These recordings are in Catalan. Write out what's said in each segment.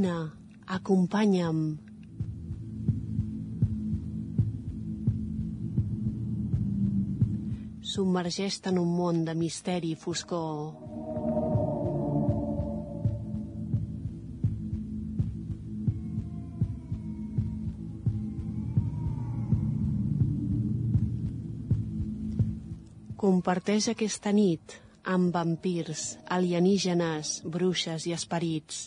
Vine, acompanya'm. Submergeix-te en un món de misteri i foscor. Comparteix aquesta nit amb vampirs, alienígenes, bruixes i esperits.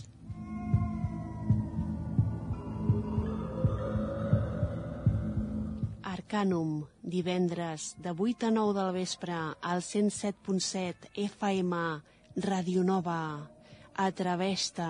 Arcanum, divendres de 8 a 9 del vespre al 107.7 FM, Radio Nova. Atreveix-te.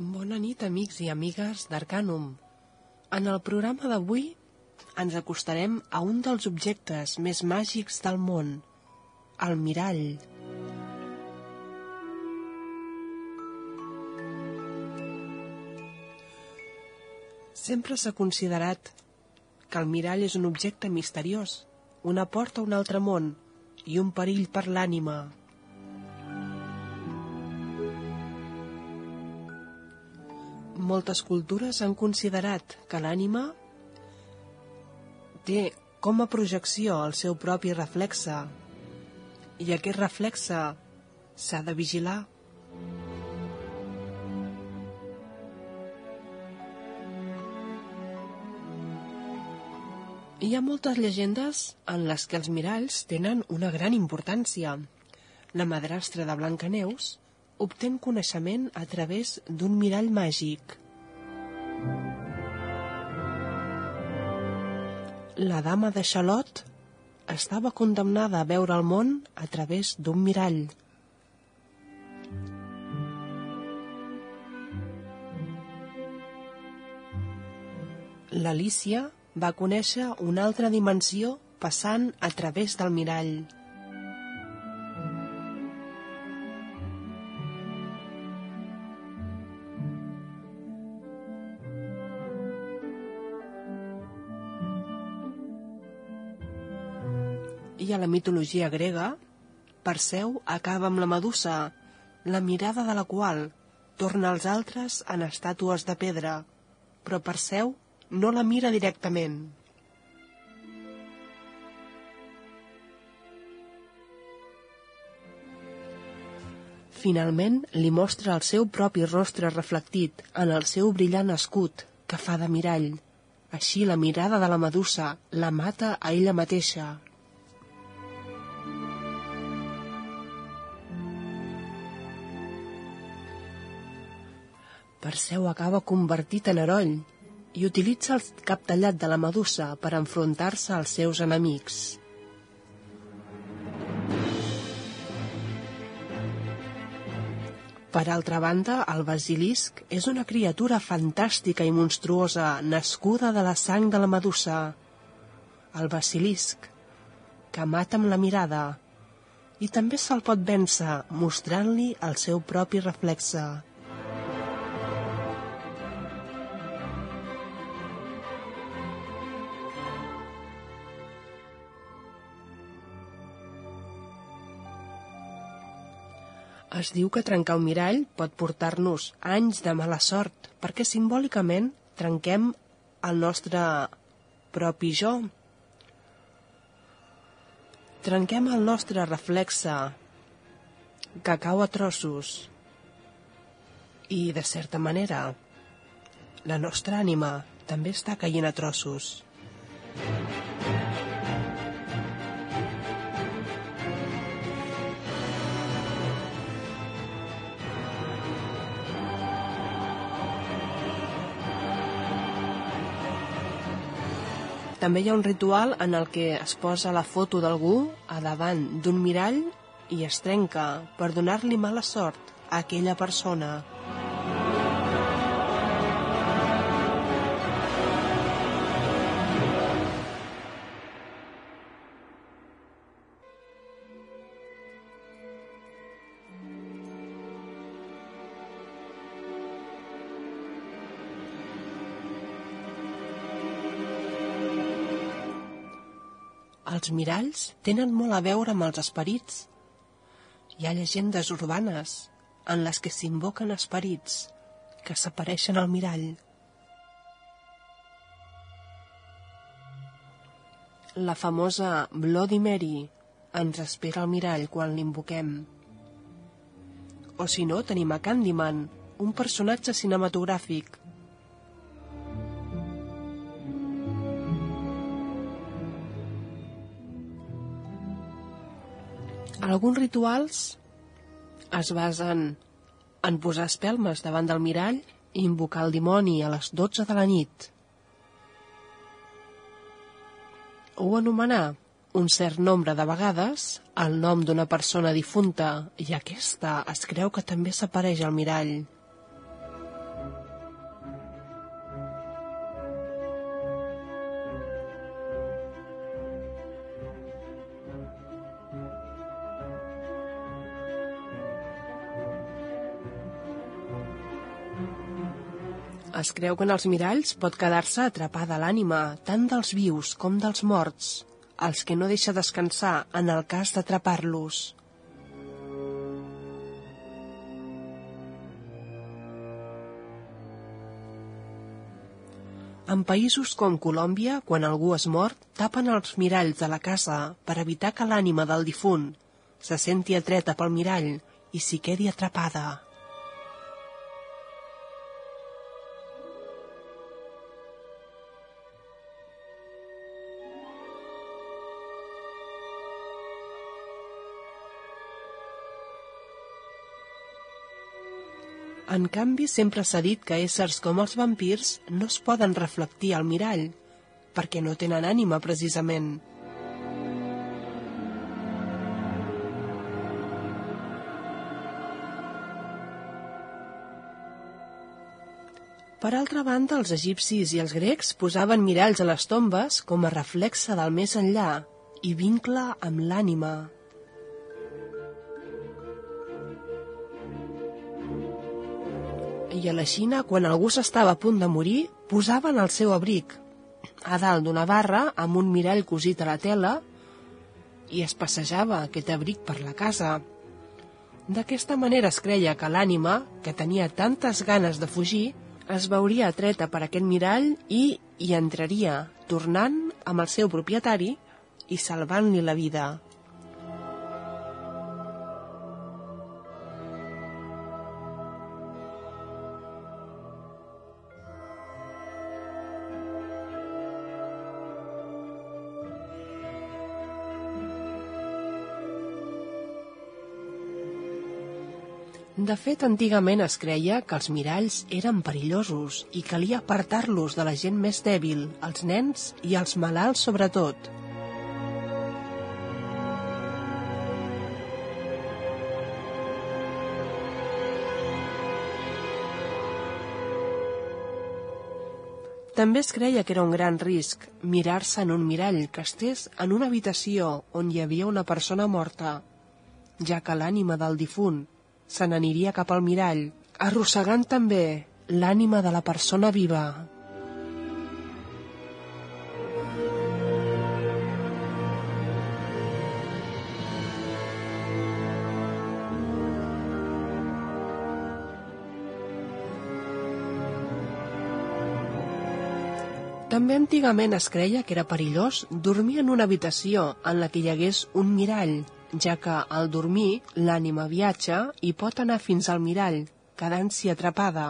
Bona nit, amics i amigues d'Arcanum. En el programa d'avui ens acostarem a un dels objectes més màgics del món, el mirall. Sempre s'ha considerat que el mirall és un objecte misteriós, una porta a un altre món i un perill per l'ànima. Moltes cultures han considerat que l'ànima té com a projecció el seu propi reflexe i aquest reflexe s'ha de vigilar. Hi ha moltes llegendes en les que els miralls tenen una gran importància. La madrastra de Blancaneus obtén coneixement a través d'un mirall màgic. La dama de Xalot estava condemnada a veure el món a través d'un mirall. L'Alícia va conèixer una altra dimensió passant a través del mirall. La mitologia grega, Perseu acaba amb la Medusa, la mirada de la qual torna els altres en estàtues de pedra, però Perseu no la mira directament. Finalment, li mostra el seu propi rostre reflectit en el seu brillant escut, que fa de mirall. Així la mirada de la medusa la mata a ella mateixa. Perseu acaba convertit en heroll i utilitza el cap tallat de la medusa per enfrontar-se als seus enemics. Per altra banda, el basilisc és una criatura fantàstica i monstruosa nascuda de la sang de la medusa. El basilisc, que mata amb la mirada, i també se'l pot vèncer mostrant-li el seu propi reflexe. Es diu que trencar un mirall pot portar-nos anys de mala sort, perquè simbòlicament trenquem el nostre propi jo. Trenquem el nostre reflexe que cau a trossos i, de certa manera, la nostra ànima també està caient a trossos. També hi ha un ritual en el que es posa la foto d'algú a davant d'un mirall i es trenca per donar-li mala sort a aquella persona. Els miralls tenen molt a veure amb els esperits. Hi ha llegendes urbanes en les que s'invoquen esperits que s'apareixen al mirall. La famosa Bloody Mary ens espera al mirall quan l'invoquem. O si no, tenim a Candyman, un personatge cinematogràfic Alguns rituals es basen en posar espelmes davant del mirall i invocar el dimoni a les 12 de la nit. O anomenar un cert nombre de vegades el nom d'una persona difunta i aquesta es creu que també s'apareix al mirall. Es creu que en els miralls pot quedar-se atrapada l'ànima, tant dels vius com dels morts, els que no deixa descansar en el cas d'atrapar-los. En països com Colòmbia, quan algú és mort, tapen els miralls de la casa per evitar que l'ànima del difunt se senti atreta pel mirall i s'hi quedi atrapada. En canvi, sempre s'ha dit que éssers com els vampirs no es poden reflectir al mirall, perquè no tenen ànima, precisament. Per altra banda, els egipcis i els grecs posaven miralls a les tombes com a reflexe del més enllà i vincle amb l'ànima. I a la Xina, quan algú s'estava a punt de morir, posaven el seu abric a dalt d'una barra amb un mirall cosit a la tela i es passejava aquest abric per la casa. D'aquesta manera es creia que l'ànima, que tenia tantes ganes de fugir, es veuria atreta per aquest mirall i hi entraria, tornant amb el seu propietari i salvant-li la vida. De fet, antigament es creia que els miralls eren perillosos i calia apartar-los de la gent més dèbil, els nens i els malalts sobretot. També es creia que era un gran risc mirar-se en un mirall que estés en una habitació on hi havia una persona morta, ja que l'ànima del difunt se n'aniria cap al mirall, arrossegant també l'ànima de la persona viva. També antigament es creia que era perillós dormir en una habitació en la que hi hagués un mirall, ja que al dormir l'ànima viatja i pot anar fins al mirall, quedant-s'hi atrapada.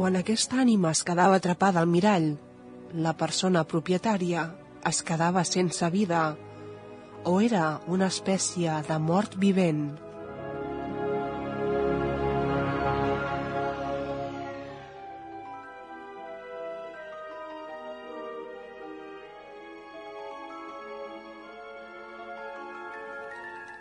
Quan aquesta ànima es quedava atrapada al mirall, la persona propietària es quedava sense vida o era una espècie de mort vivent.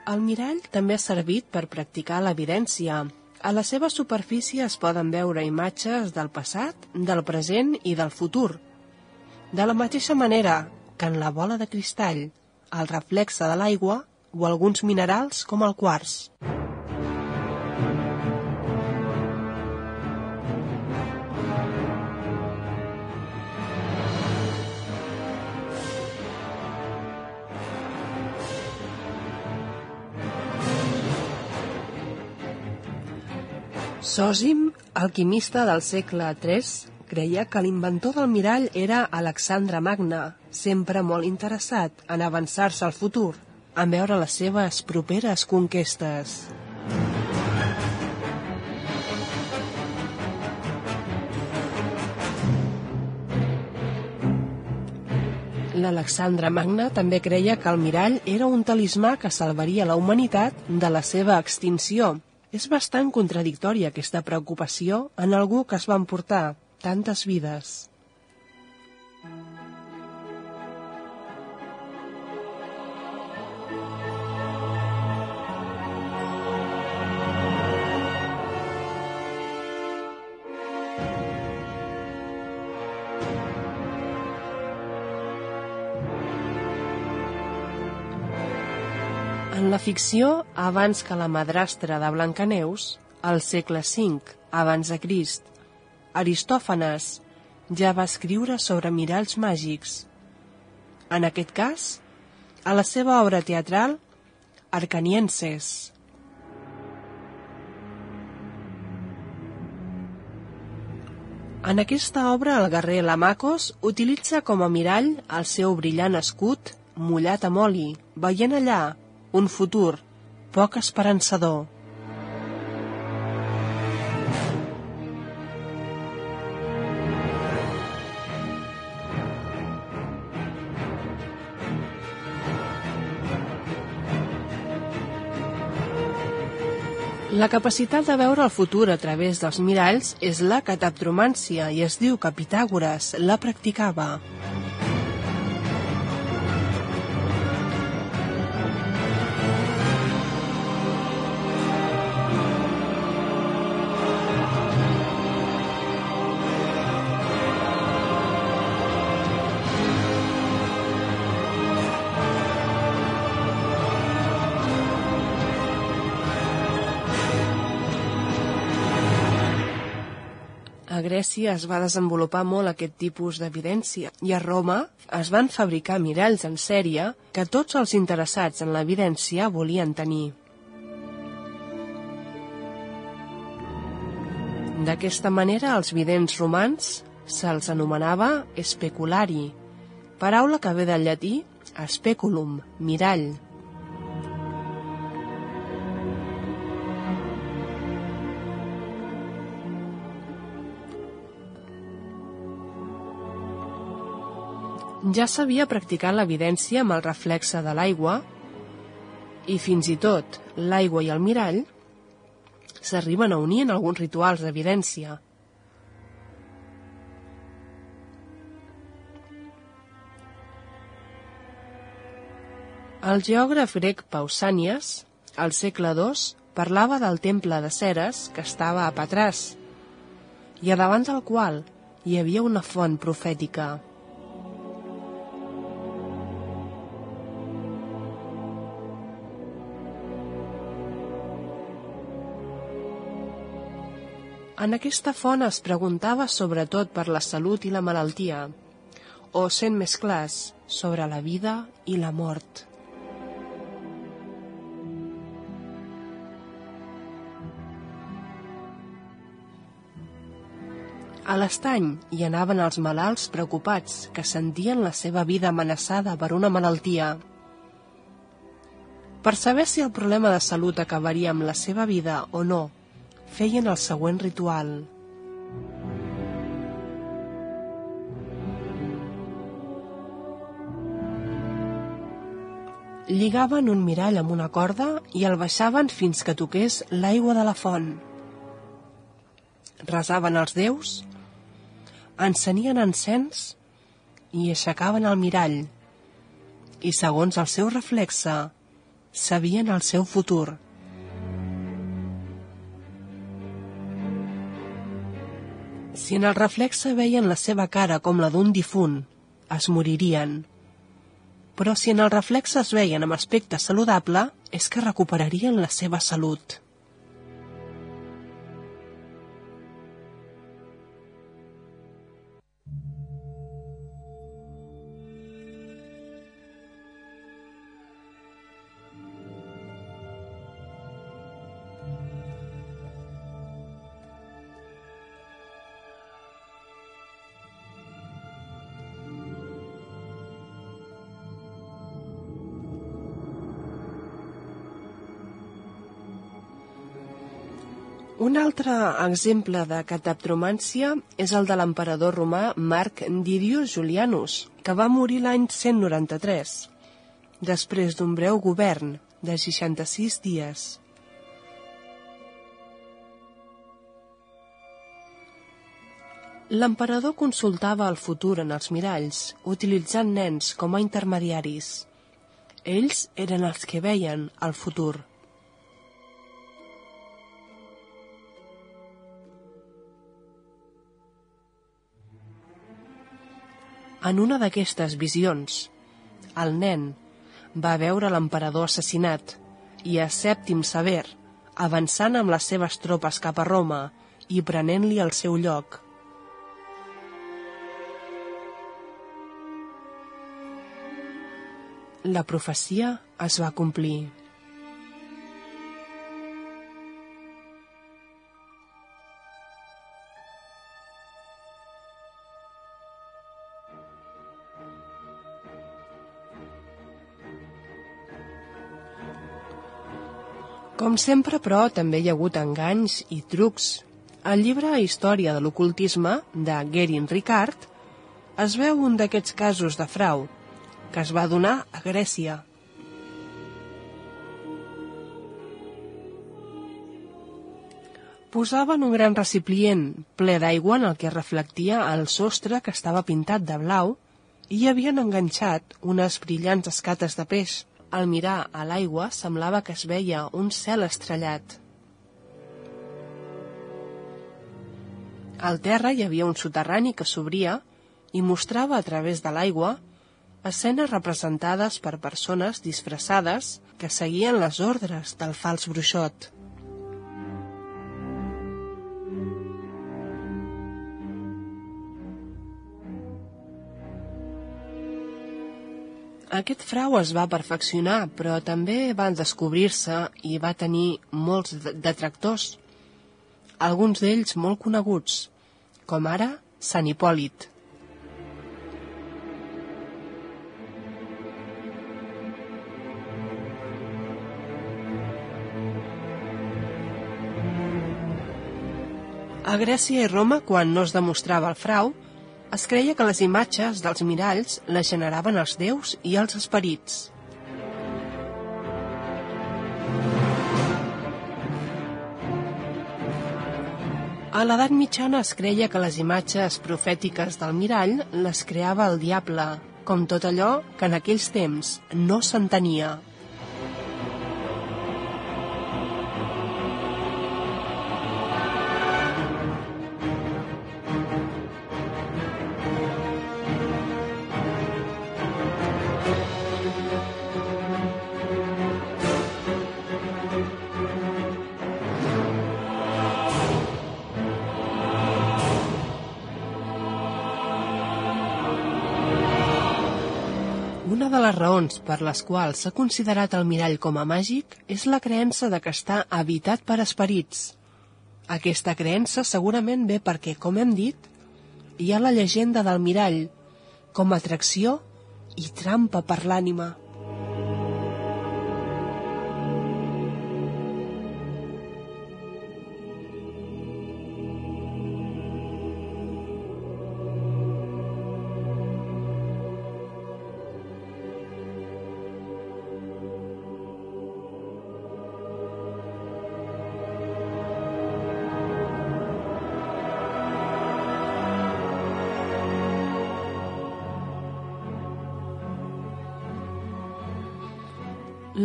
El mirall també ha servit per practicar l'evidència. A la seva superfície es poden veure imatges del passat, del present i del futur. De la mateixa manera que en la bola de cristall, el reflexe de l'aigua o alguns minerals com el quars. Sòsim, alquimista del segle III, creia que l'inventor del mirall era Alexandre Magne, sempre molt interessat en avançar-se al futur, en veure les seves properes conquestes. L'Alexandre Magne també creia que el mirall era un talismà que salvaria la humanitat de la seva extinció, és bastant contradictòria aquesta preocupació en algú que es va emportar tantes vides. Ficció, abans que la madrastra de Blancaneus, al segle V, abans de Crist, Aristòfanes ja va escriure sobre miralls màgics. En aquest cas, a la seva obra teatral, Arcanienses. En aquesta obra, el guerrer Lamacos utilitza com a mirall el seu brillant escut mullat amb oli, veient allà un futur poc esperançador. La capacitat de veure el futur a través dels miralls és la cataptromància i es diu que Pitàgores la practicava. Grècia es va desenvolupar molt aquest tipus d'evidència i a Roma es van fabricar miralls en sèrie que tots els interessats en l'evidència volien tenir. D'aquesta manera, els vidents romans se'ls anomenava speculari, paraula que ve del llatí speculum, mirall. Ja s'havia practicat l'evidència amb el reflexe de l'aigua i fins i tot l'aigua i el mirall s'arriben a unir en alguns rituals d'evidència. El geògraf grec Pausànies, al segle II, parlava del temple de Ceres que estava a Patràs i a davant del qual hi havia una font profètica. En aquesta font es preguntava sobretot per la salut i la malaltia, o, sent més clars, sobre la vida i la mort. A l'estany hi anaven els malalts preocupats que sentien la seva vida amenaçada per una malaltia. Per saber si el problema de salut acabaria amb la seva vida o no, feien el següent ritual. Lligaven un mirall amb una corda i el baixaven fins que toqués l'aigua de la font. Resaven els déus, encenien encens i aixecaven el mirall i, segons el seu reflexe, sabien el seu futur. Si en el reflexe veien la seva cara com la d'un difunt, es moririen. Però si en el reflexe es veien amb aspecte saludable, és que recuperarien la seva salut. Altre exemple de cataptromància és el de l'emperador romà Marc Didius Julianus, que va morir l'any 193, després d'un breu govern de 66 dies. L'emperador consultava el futur en els miralls, utilitzant nens com a intermediaris. Ells eren els que veien el futur. En una d'aquestes visions, el nen va veure l'emperador assassinat i a Sèptim Sever avançant amb les seves tropes cap a Roma i prenent-li el seu lloc. La profecia es va complir. Com sempre, però, també hi ha hagut enganys i trucs. Al llibre Història de l'ocultisme, de Gerin Ricard, es veu un d'aquests casos de frau, que es va donar a Grècia. Posaven un gran recipient ple d'aigua en el que reflectia el sostre que estava pintat de blau i hi havien enganxat unes brillants escates de peix. Al mirar a l'aigua semblava que es veia un cel estrellat. Al terra hi havia un soterrani que s'obria i mostrava a través de l'aigua escenes representades per persones disfressades que seguien les ordres del fals bruixot. Aquest frau es va perfeccionar, però també van descobrir-se i va tenir molts detractors, alguns d'ells molt coneguts, com ara Sant Hipòlit. A Grècia i Roma, quan no es demostrava el frau, es creia que les imatges dels miralls les generaven els déus i els esperits. A l'edat mitjana es creia que les imatges profètiques del mirall les creava el diable, com tot allò que en aquells temps no s'entenia. Raons per les quals s'ha considerat el mirall com a màgic és la creença de que està habitat per esperits. Aquesta creença segurament ve perquè, com hem dit, hi ha la llegenda del mirall com a atracció i trampa per l'ànima.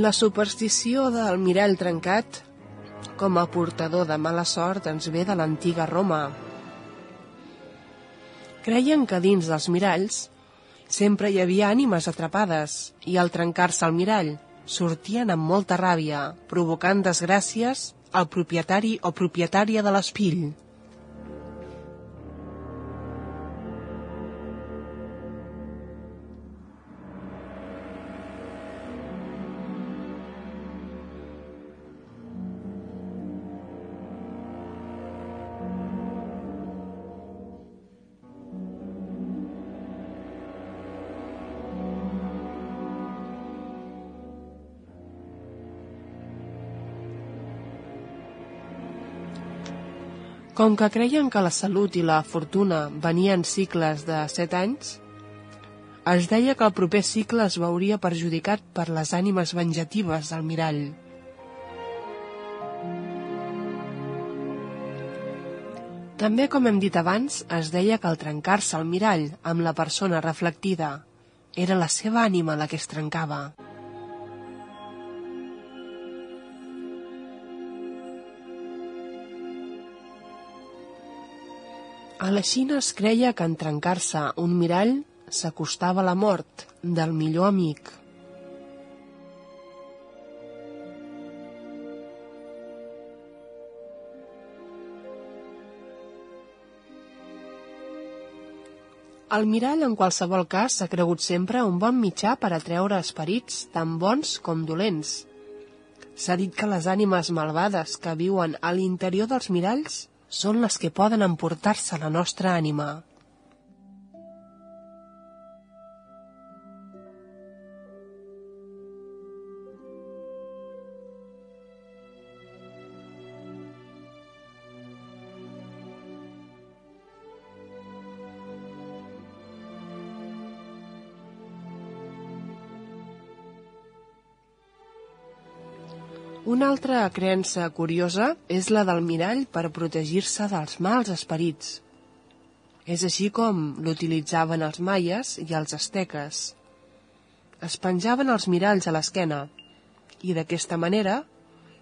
La superstició del mirall trencat com a portador de mala sort ens ve de l'antiga Roma. Creien que dins dels miralls sempre hi havia ànimes atrapades i al trencar-se el mirall sortien amb molta ràbia, provocant desgràcies al propietari o propietària de l'espill. Com que creien que la salut i la fortuna venien cicles de set anys, es deia que el proper cicle es veuria perjudicat per les ànimes venjatives del mirall. També, com hem dit abans, es deia que al trencar-se el mirall amb la persona reflectida era la seva ànima la que es trencava. A la Xina es creia que en trencar-se un mirall s'acostava la mort del millor amic. El mirall, en qualsevol cas, s'ha cregut sempre un bon mitjà per atreure esperits tan bons com dolents. S'ha dit que les ànimes malvades que viuen a l'interior dels miralls són les que poden emportar-se la nostra ànima. Una altra creença curiosa és la del mirall per protegir-se dels mals esperits. És així com l'utilitzaven els maies i els asteques. Es penjaven els miralls a l'esquena i d'aquesta manera,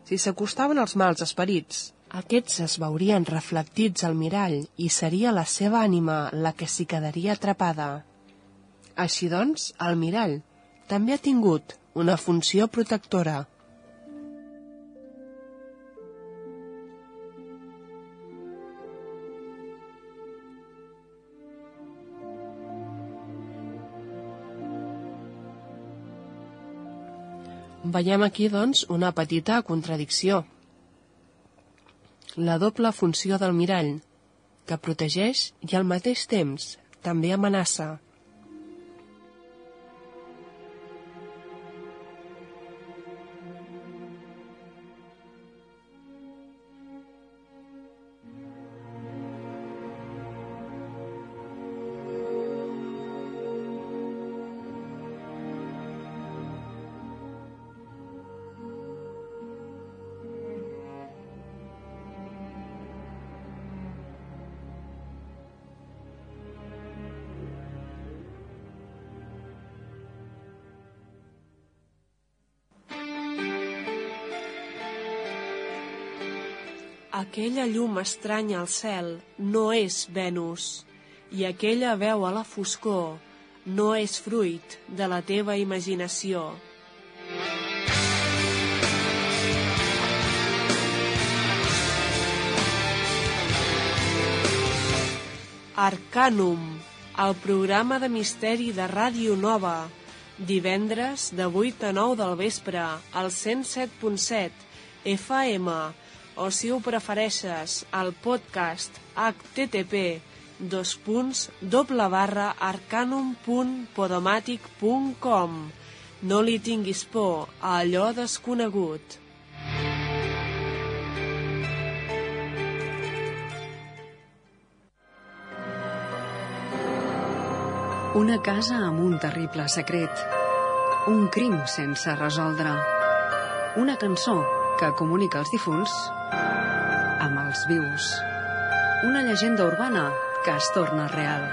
si s'acostaven els mals esperits, aquests es veurien reflectits al mirall i seria la seva ànima la que s'hi quedaria atrapada. Així doncs, el mirall també ha tingut una funció protectora. Veiem aquí, doncs, una petita contradicció. La doble funció del mirall, que protegeix i al mateix temps també amenaça. Aquella llum estranya al cel no és Venus, i aquella veu a la foscor no és fruit de la teva imaginació. Arcanum, el programa de misteri de Ràdio Nova, divendres de 8 a 9 del vespre al 107.7 FM o si ho prefereixes al podcast http dos punts doble barra arcanum.podomatic.com No li tinguis por a allò desconegut. Una casa amb un terrible secret. Un crim sense resoldre. Una cançó que comunica els difunts amb els vius. Una llegenda urbana que es torna real.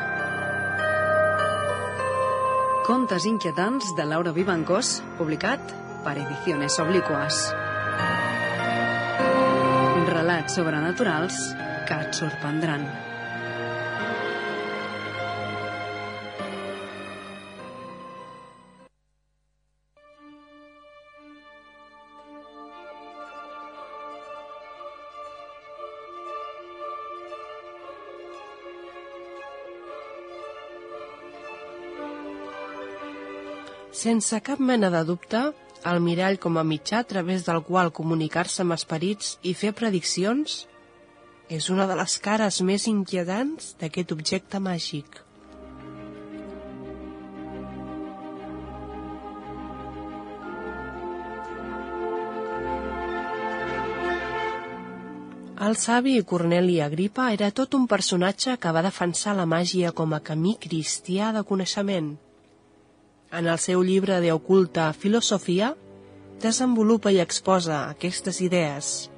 Contes inquietants de Laura Vivancós, publicat per Ediciones Obliquas. Relats sobrenaturals que et sorprendran. Sense cap mena de dubte, el mirall com a mitjà a través del qual comunicar-se amb esperits i fer prediccions és una de les cares més inquietants d'aquest objecte màgic. El savi Corneli Agripa era tot un personatge que va defensar la màgia com a camí cristià de coneixement. En el seu llibre de oculta filosofia, desenvolupa i exposa aquestes idees.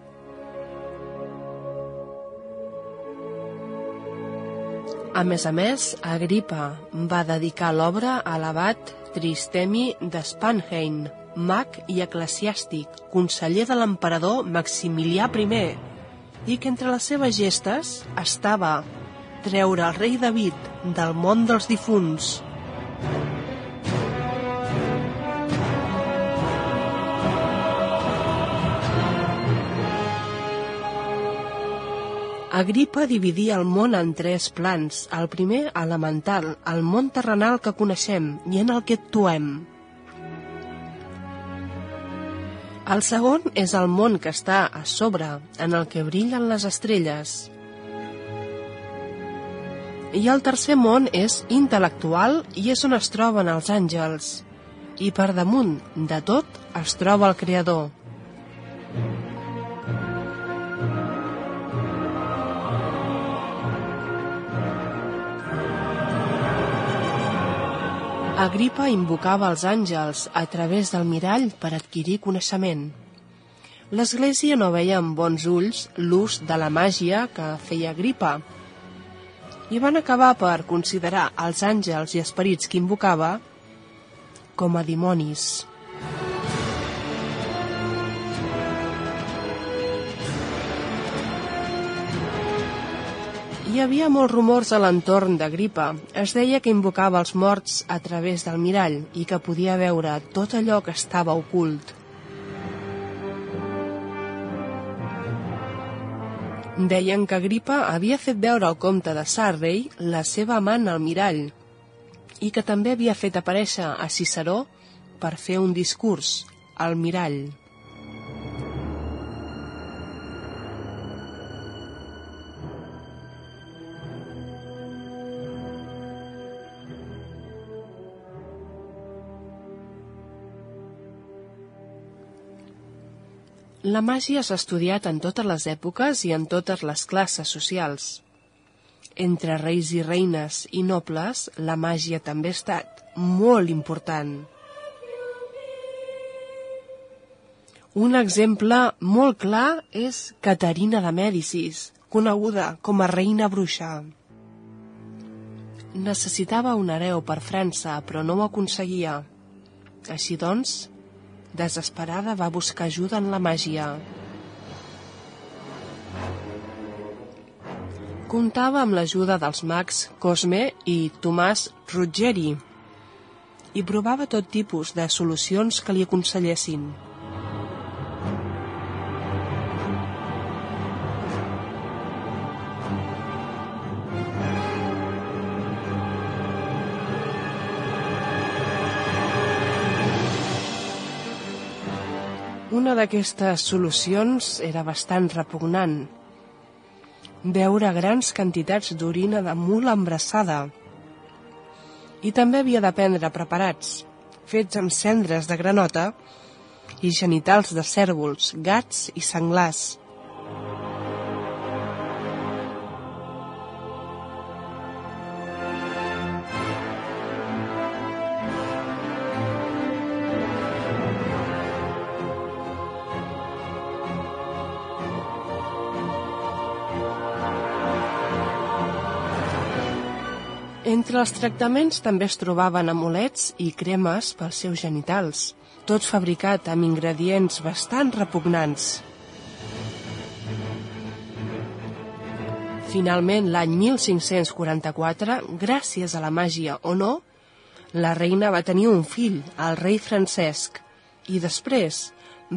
A més a més, Agripa va dedicar l'obra a l'abat Tristemi de Spanheim, mag i eclesiàstic, conseller de l'emperador Maximilià I, i que entre les seves gestes estava treure el rei David del món dels difunts. Agripa dividia el món en tres plans. El primer, elemental, el món terrenal que coneixem i en el que actuem. El segon és el món que està a sobre, en el que brillen les estrelles. I el tercer món és intel·lectual i és on es troben els àngels. I per damunt de tot es troba el Creador. Agripa invocava els àngels a través del mirall per adquirir coneixement. L'Església no veia amb bons ulls l'ús de la màgia que feia Agripa i van acabar per considerar els àngels i esperits que invocava com a dimonis. Hi havia molts rumors a l'entorn d'Agripa. Es deia que invocava els morts a través del mirall i que podia veure tot allò que estava ocult. Deien que Agripa havia fet veure al comte de Sarrey la seva amant al mirall i que també havia fet aparèixer a Ciceró per fer un discurs, El mirall. La màgia s'ha estudiat en totes les èpoques i en totes les classes socials. Entre reis i reines i nobles, la màgia també ha estat molt important. Un exemple molt clar és Caterina de Mèdicis, coneguda com a reina bruixa. Necessitava un hereu per França, però no ho aconseguia. Així doncs, desesperada va buscar ajuda en la màgia. Comptava amb l'ajuda dels mags Cosme i Tomàs Ruggeri i provava tot tipus de solucions que li aconsellessin. Una d'aquestes solucions era bastant repugnant. Beure grans quantitats d'orina de mula embrassada. I també havia de prendre preparats, fets amb cendres de granota i genitals de cèrvols, gats i senglars. Entre els tractaments també es trobaven amulets i cremes pels seus genitals, tot fabricat amb ingredients bastant repugnants. Finalment, l'any 1544, gràcies a la màgia o no, la reina va tenir un fill, el rei Francesc, i després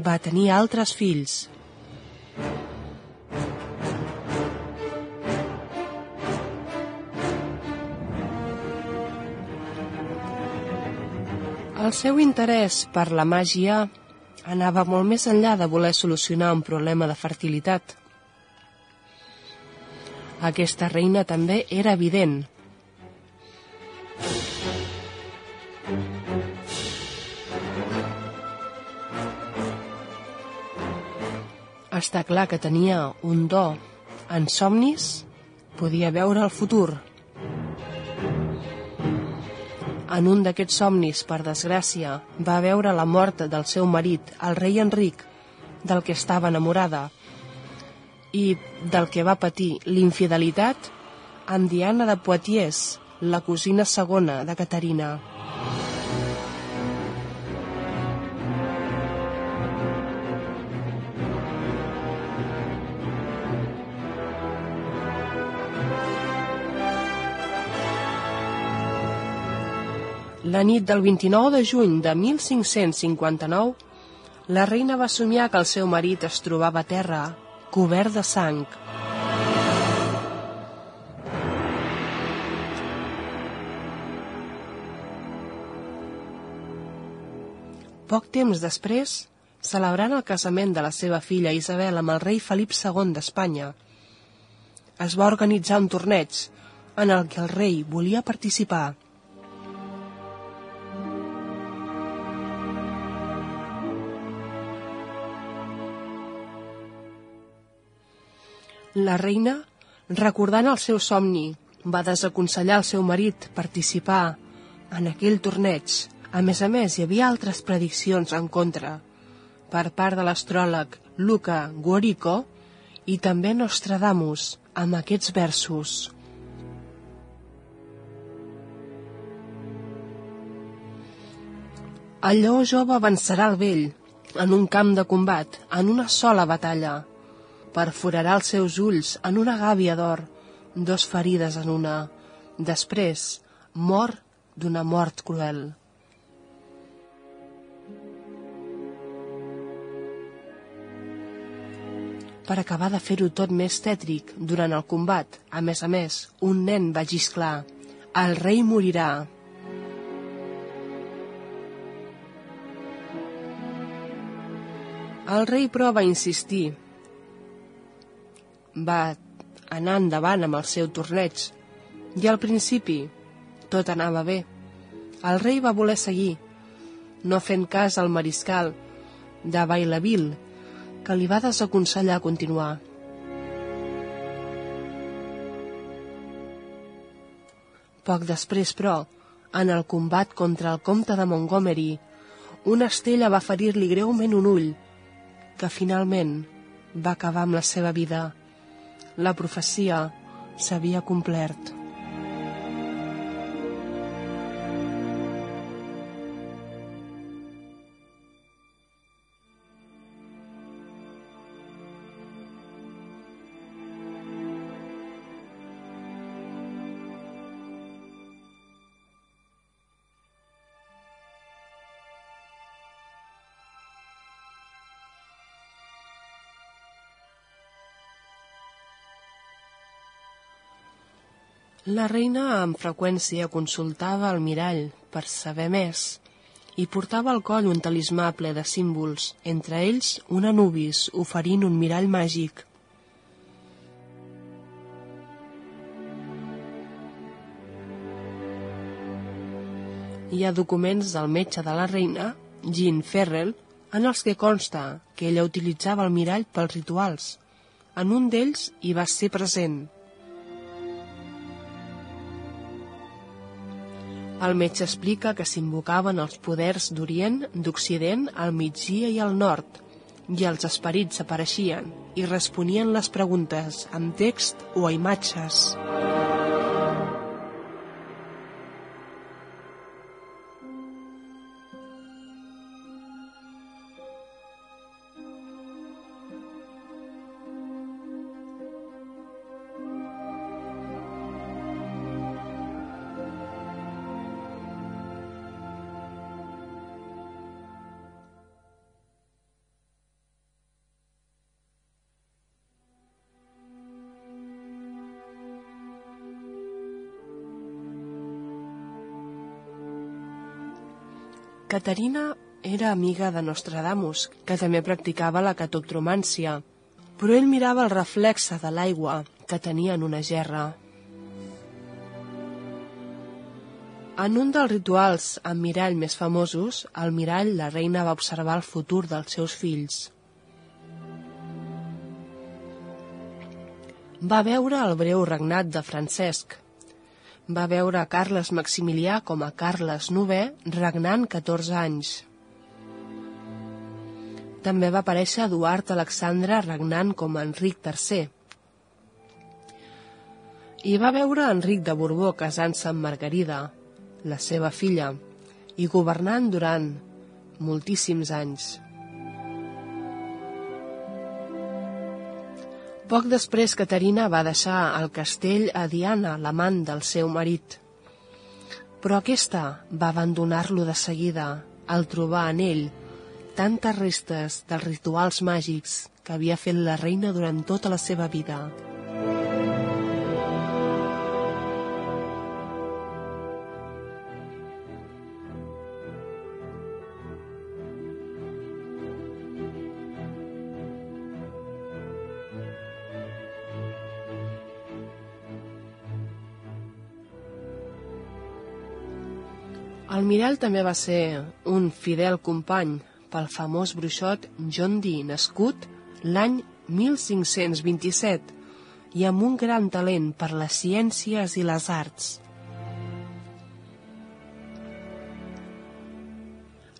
va tenir altres fills. El seu interès per la màgia anava molt més enllà de voler solucionar un problema de fertilitat. Aquesta reina també era evident. Està clar que tenia un do. En somnis podia veure el futur. En un d'aquests somnis, per desgràcia, va veure la mort del seu marit, el rei Enric, del que estava enamorada, i del que va patir l'infidelitat amb Diana de Poitiers, la cosina segona de Caterina. La nit del 29 de juny de 1559, la reina va somiar que el seu marit es trobava a terra, cobert de sang. Poc temps després, celebrant el casament de la seva filla Isabel amb el rei Felip II d'Espanya, es va organitzar un torneig en el que el rei volia participar. La reina, recordant el seu somni, va desaconsellar al seu marit participar en aquell torneig. A més a més, hi havia altres prediccions en contra per part de l'astròleg Luca Guorico i també Nostradamus amb aquests versos. Lleó jove vencerà el vell en un camp de combat, en una sola batalla perforarà els seus ulls en una gàbia d'or, dos ferides en una. Després, mor d'una mort cruel. Per acabar de fer-ho tot més tètric, durant el combat, a més a més, un nen va gisclar. El rei morirà. El rei, però, va insistir. Va anar endavant amb el seu torneig i al principi tot anava bé. El rei va voler seguir, no fent cas al mariscal de Bailaville, que li va desaconsellar continuar. Poc després, però, en el combat contra el comte de Montgomery, una estella va ferir-li greument un ull, que finalment va acabar amb la seva vida. La profecia s'havia complert. La reina amb freqüència consultava el mirall per saber més i portava al coll un talismà ple de símbols, entre ells un anubis oferint un mirall màgic. Hi ha documents del metge de la reina, Jean Ferrell, en els que consta que ella utilitzava el mirall pels rituals. En un d'ells hi va ser present, El metge explica que s'invocaven els poders d'Orient, d'Occident, al migdia i al nord, i els esperits apareixien i responien les preguntes amb text o a imatges. Caterina era amiga de Nostradamus, que també practicava la catoctromància, però ell mirava el reflexe de l'aigua que tenia en una gerra. En un dels rituals amb mirall més famosos, al mirall la reina va observar el futur dels seus fills. Va veure el breu regnat de Francesc, va veure Carles Maximilià com a Carles IX regnant 14 anys. També va aparèixer Eduard Alexandre regnant com a Enric III. I va veure Enric de Borbó casant-se amb Margarida, la seva filla, i governant durant moltíssims anys. Poc després, Caterina va deixar el castell a Diana, l'amant del seu marit. Però aquesta va abandonar-lo de seguida al trobar en ell tantes restes dels rituals màgics que havia fet la reina durant tota la seva vida. El mirall també va ser un fidel company pel famós bruixot John Dee, nascut l'any 1527 i amb un gran talent per les ciències i les arts.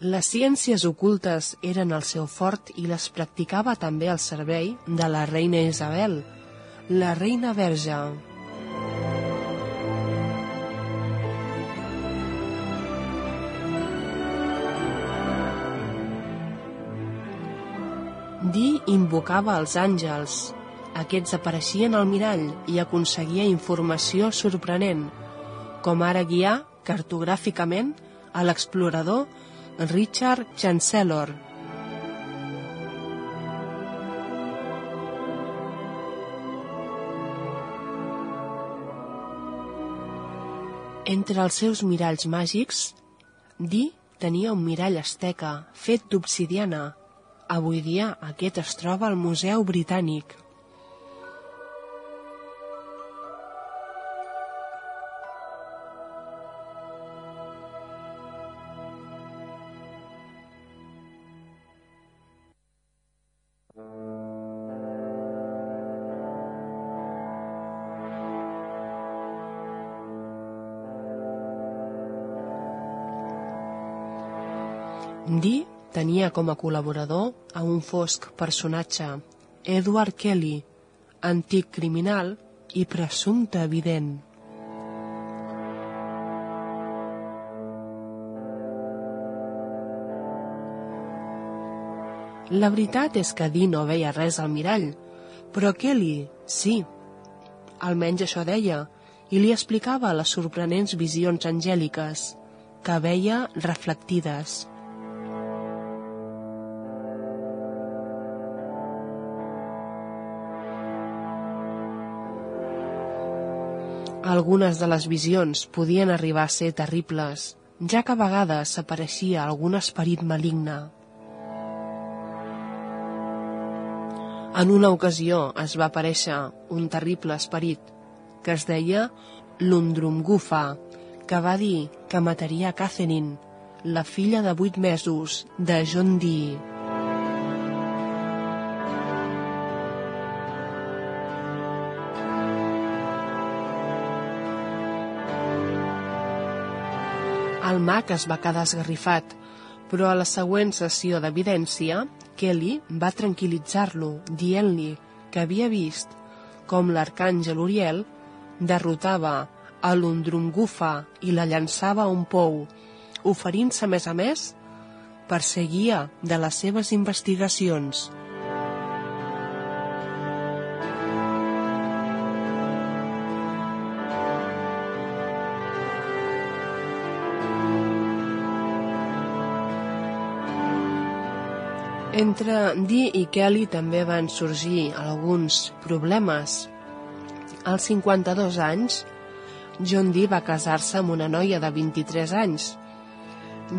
Les ciències ocultes eren el seu fort i les practicava també al servei de la reina Isabel, la reina verge. Di invocava els àngels. Aquests apareixien al mirall i aconseguia informació sorprenent, com ara guiar cartogràficament a l'explorador Richard Chancellor. Entre els seus miralls màgics, Di tenia un mirall asteca fet d'obsidiana Avui dia aquest es troba al Museu Britànic. Dee tenia com a col·laborador a un fosc personatge, Edward Kelly, antic criminal i presumpte evident. La veritat és que Dee no veia res al mirall, però Kelly sí. Almenys això deia, i li explicava les sorprenents visions angèliques que veia reflectides. Algunes de les visions podien arribar a ser terribles, ja que a vegades apareixia algun esperit maligne. En una ocasió es va aparèixer un terrible esperit que es deia l'Undrumgufa, que va dir que mataria Catherine, la filla de vuit mesos de John Dee. El mag es va quedar esgarrifat, però a la següent sessió d'evidència, Kelly va tranquil·litzar-lo, dient-li que havia vist com l'arcàngel Uriel derrotava a l'Undrungufa i la llançava a un pou, oferint-se, a més a més, per ser guia de les seves investigacions. Entre Dee i Kelly també van sorgir alguns problemes. Als 52 anys, John Dee va casar-se amb una noia de 23 anys,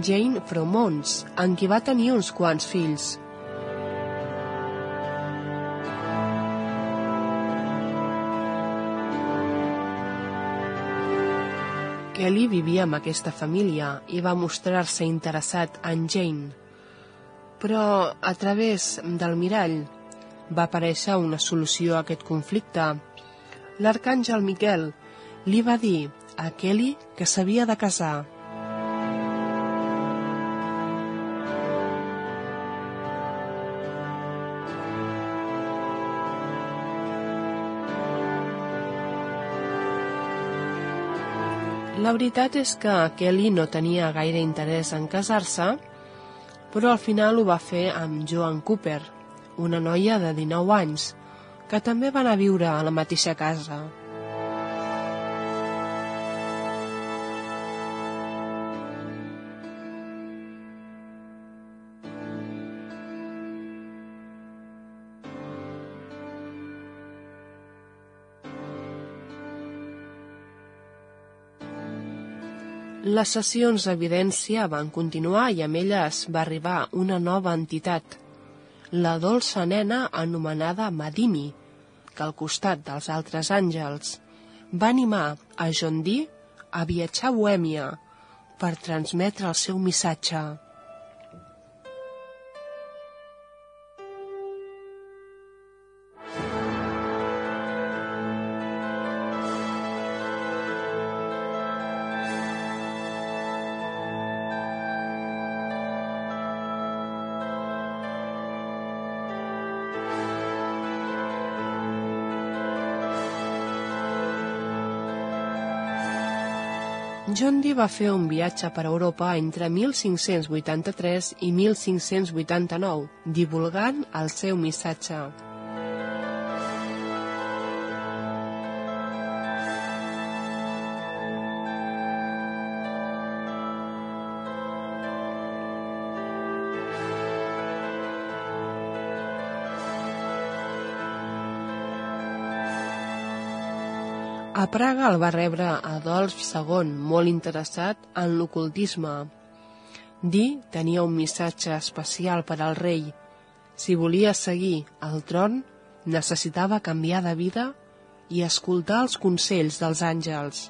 Jane Fromons, amb qui va tenir uns quants fills. Kelly vivia amb aquesta família i va mostrar-se interessat en Jane però a través del mirall va aparèixer una solució a aquest conflicte. L'arcàngel Miquel li va dir a Kelly que s'havia de casar. La veritat és que Kelly no tenia gaire interès en casar-se però al final ho va fer amb Joan Cooper, una noia de 19 anys, que també va anar a viure a la mateixa casa. Les sessions d'evidència van continuar i amb elles va arribar una nova entitat, la dolça nena anomenada Madimi, que al costat dels altres àngels va animar a John Dee a viatjar a Bohèmia per transmetre el seu missatge. John Dee va fer un viatge per Europa entre 1583 i 1589, divulgant el seu missatge. A Praga el va rebre Adolf II, molt interessat en l'ocultisme. Di tenia un missatge especial per al rei Si volia seguir al tron, necessitava canviar de vida i escoltar els consells dels àngels.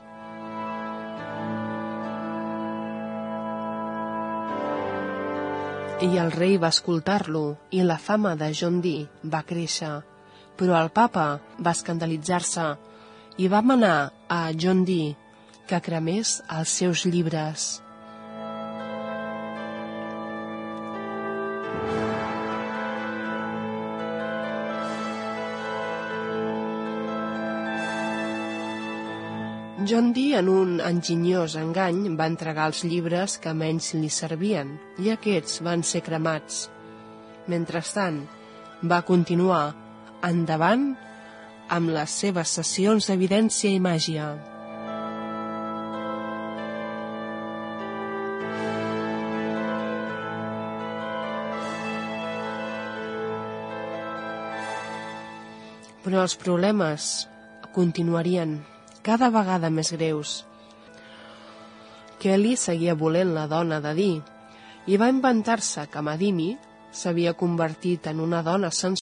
I el rei va escoltar-lo i la fama de John Dee va créixer. Però el papa va escandalitzar-se i va manar a John Dee que cremés els seus llibres. John Dee, en un enginyós engany, va entregar els llibres que menys li servien i aquests van ser cremats. Mentrestant, va continuar endavant amb les seves sessions d'evidència i màgia. Però els problemes continuarien cada vegada més greus. Kelly seguia volent la dona de Dee i va inventar-se que Madini s'havia convertit en una dona sensual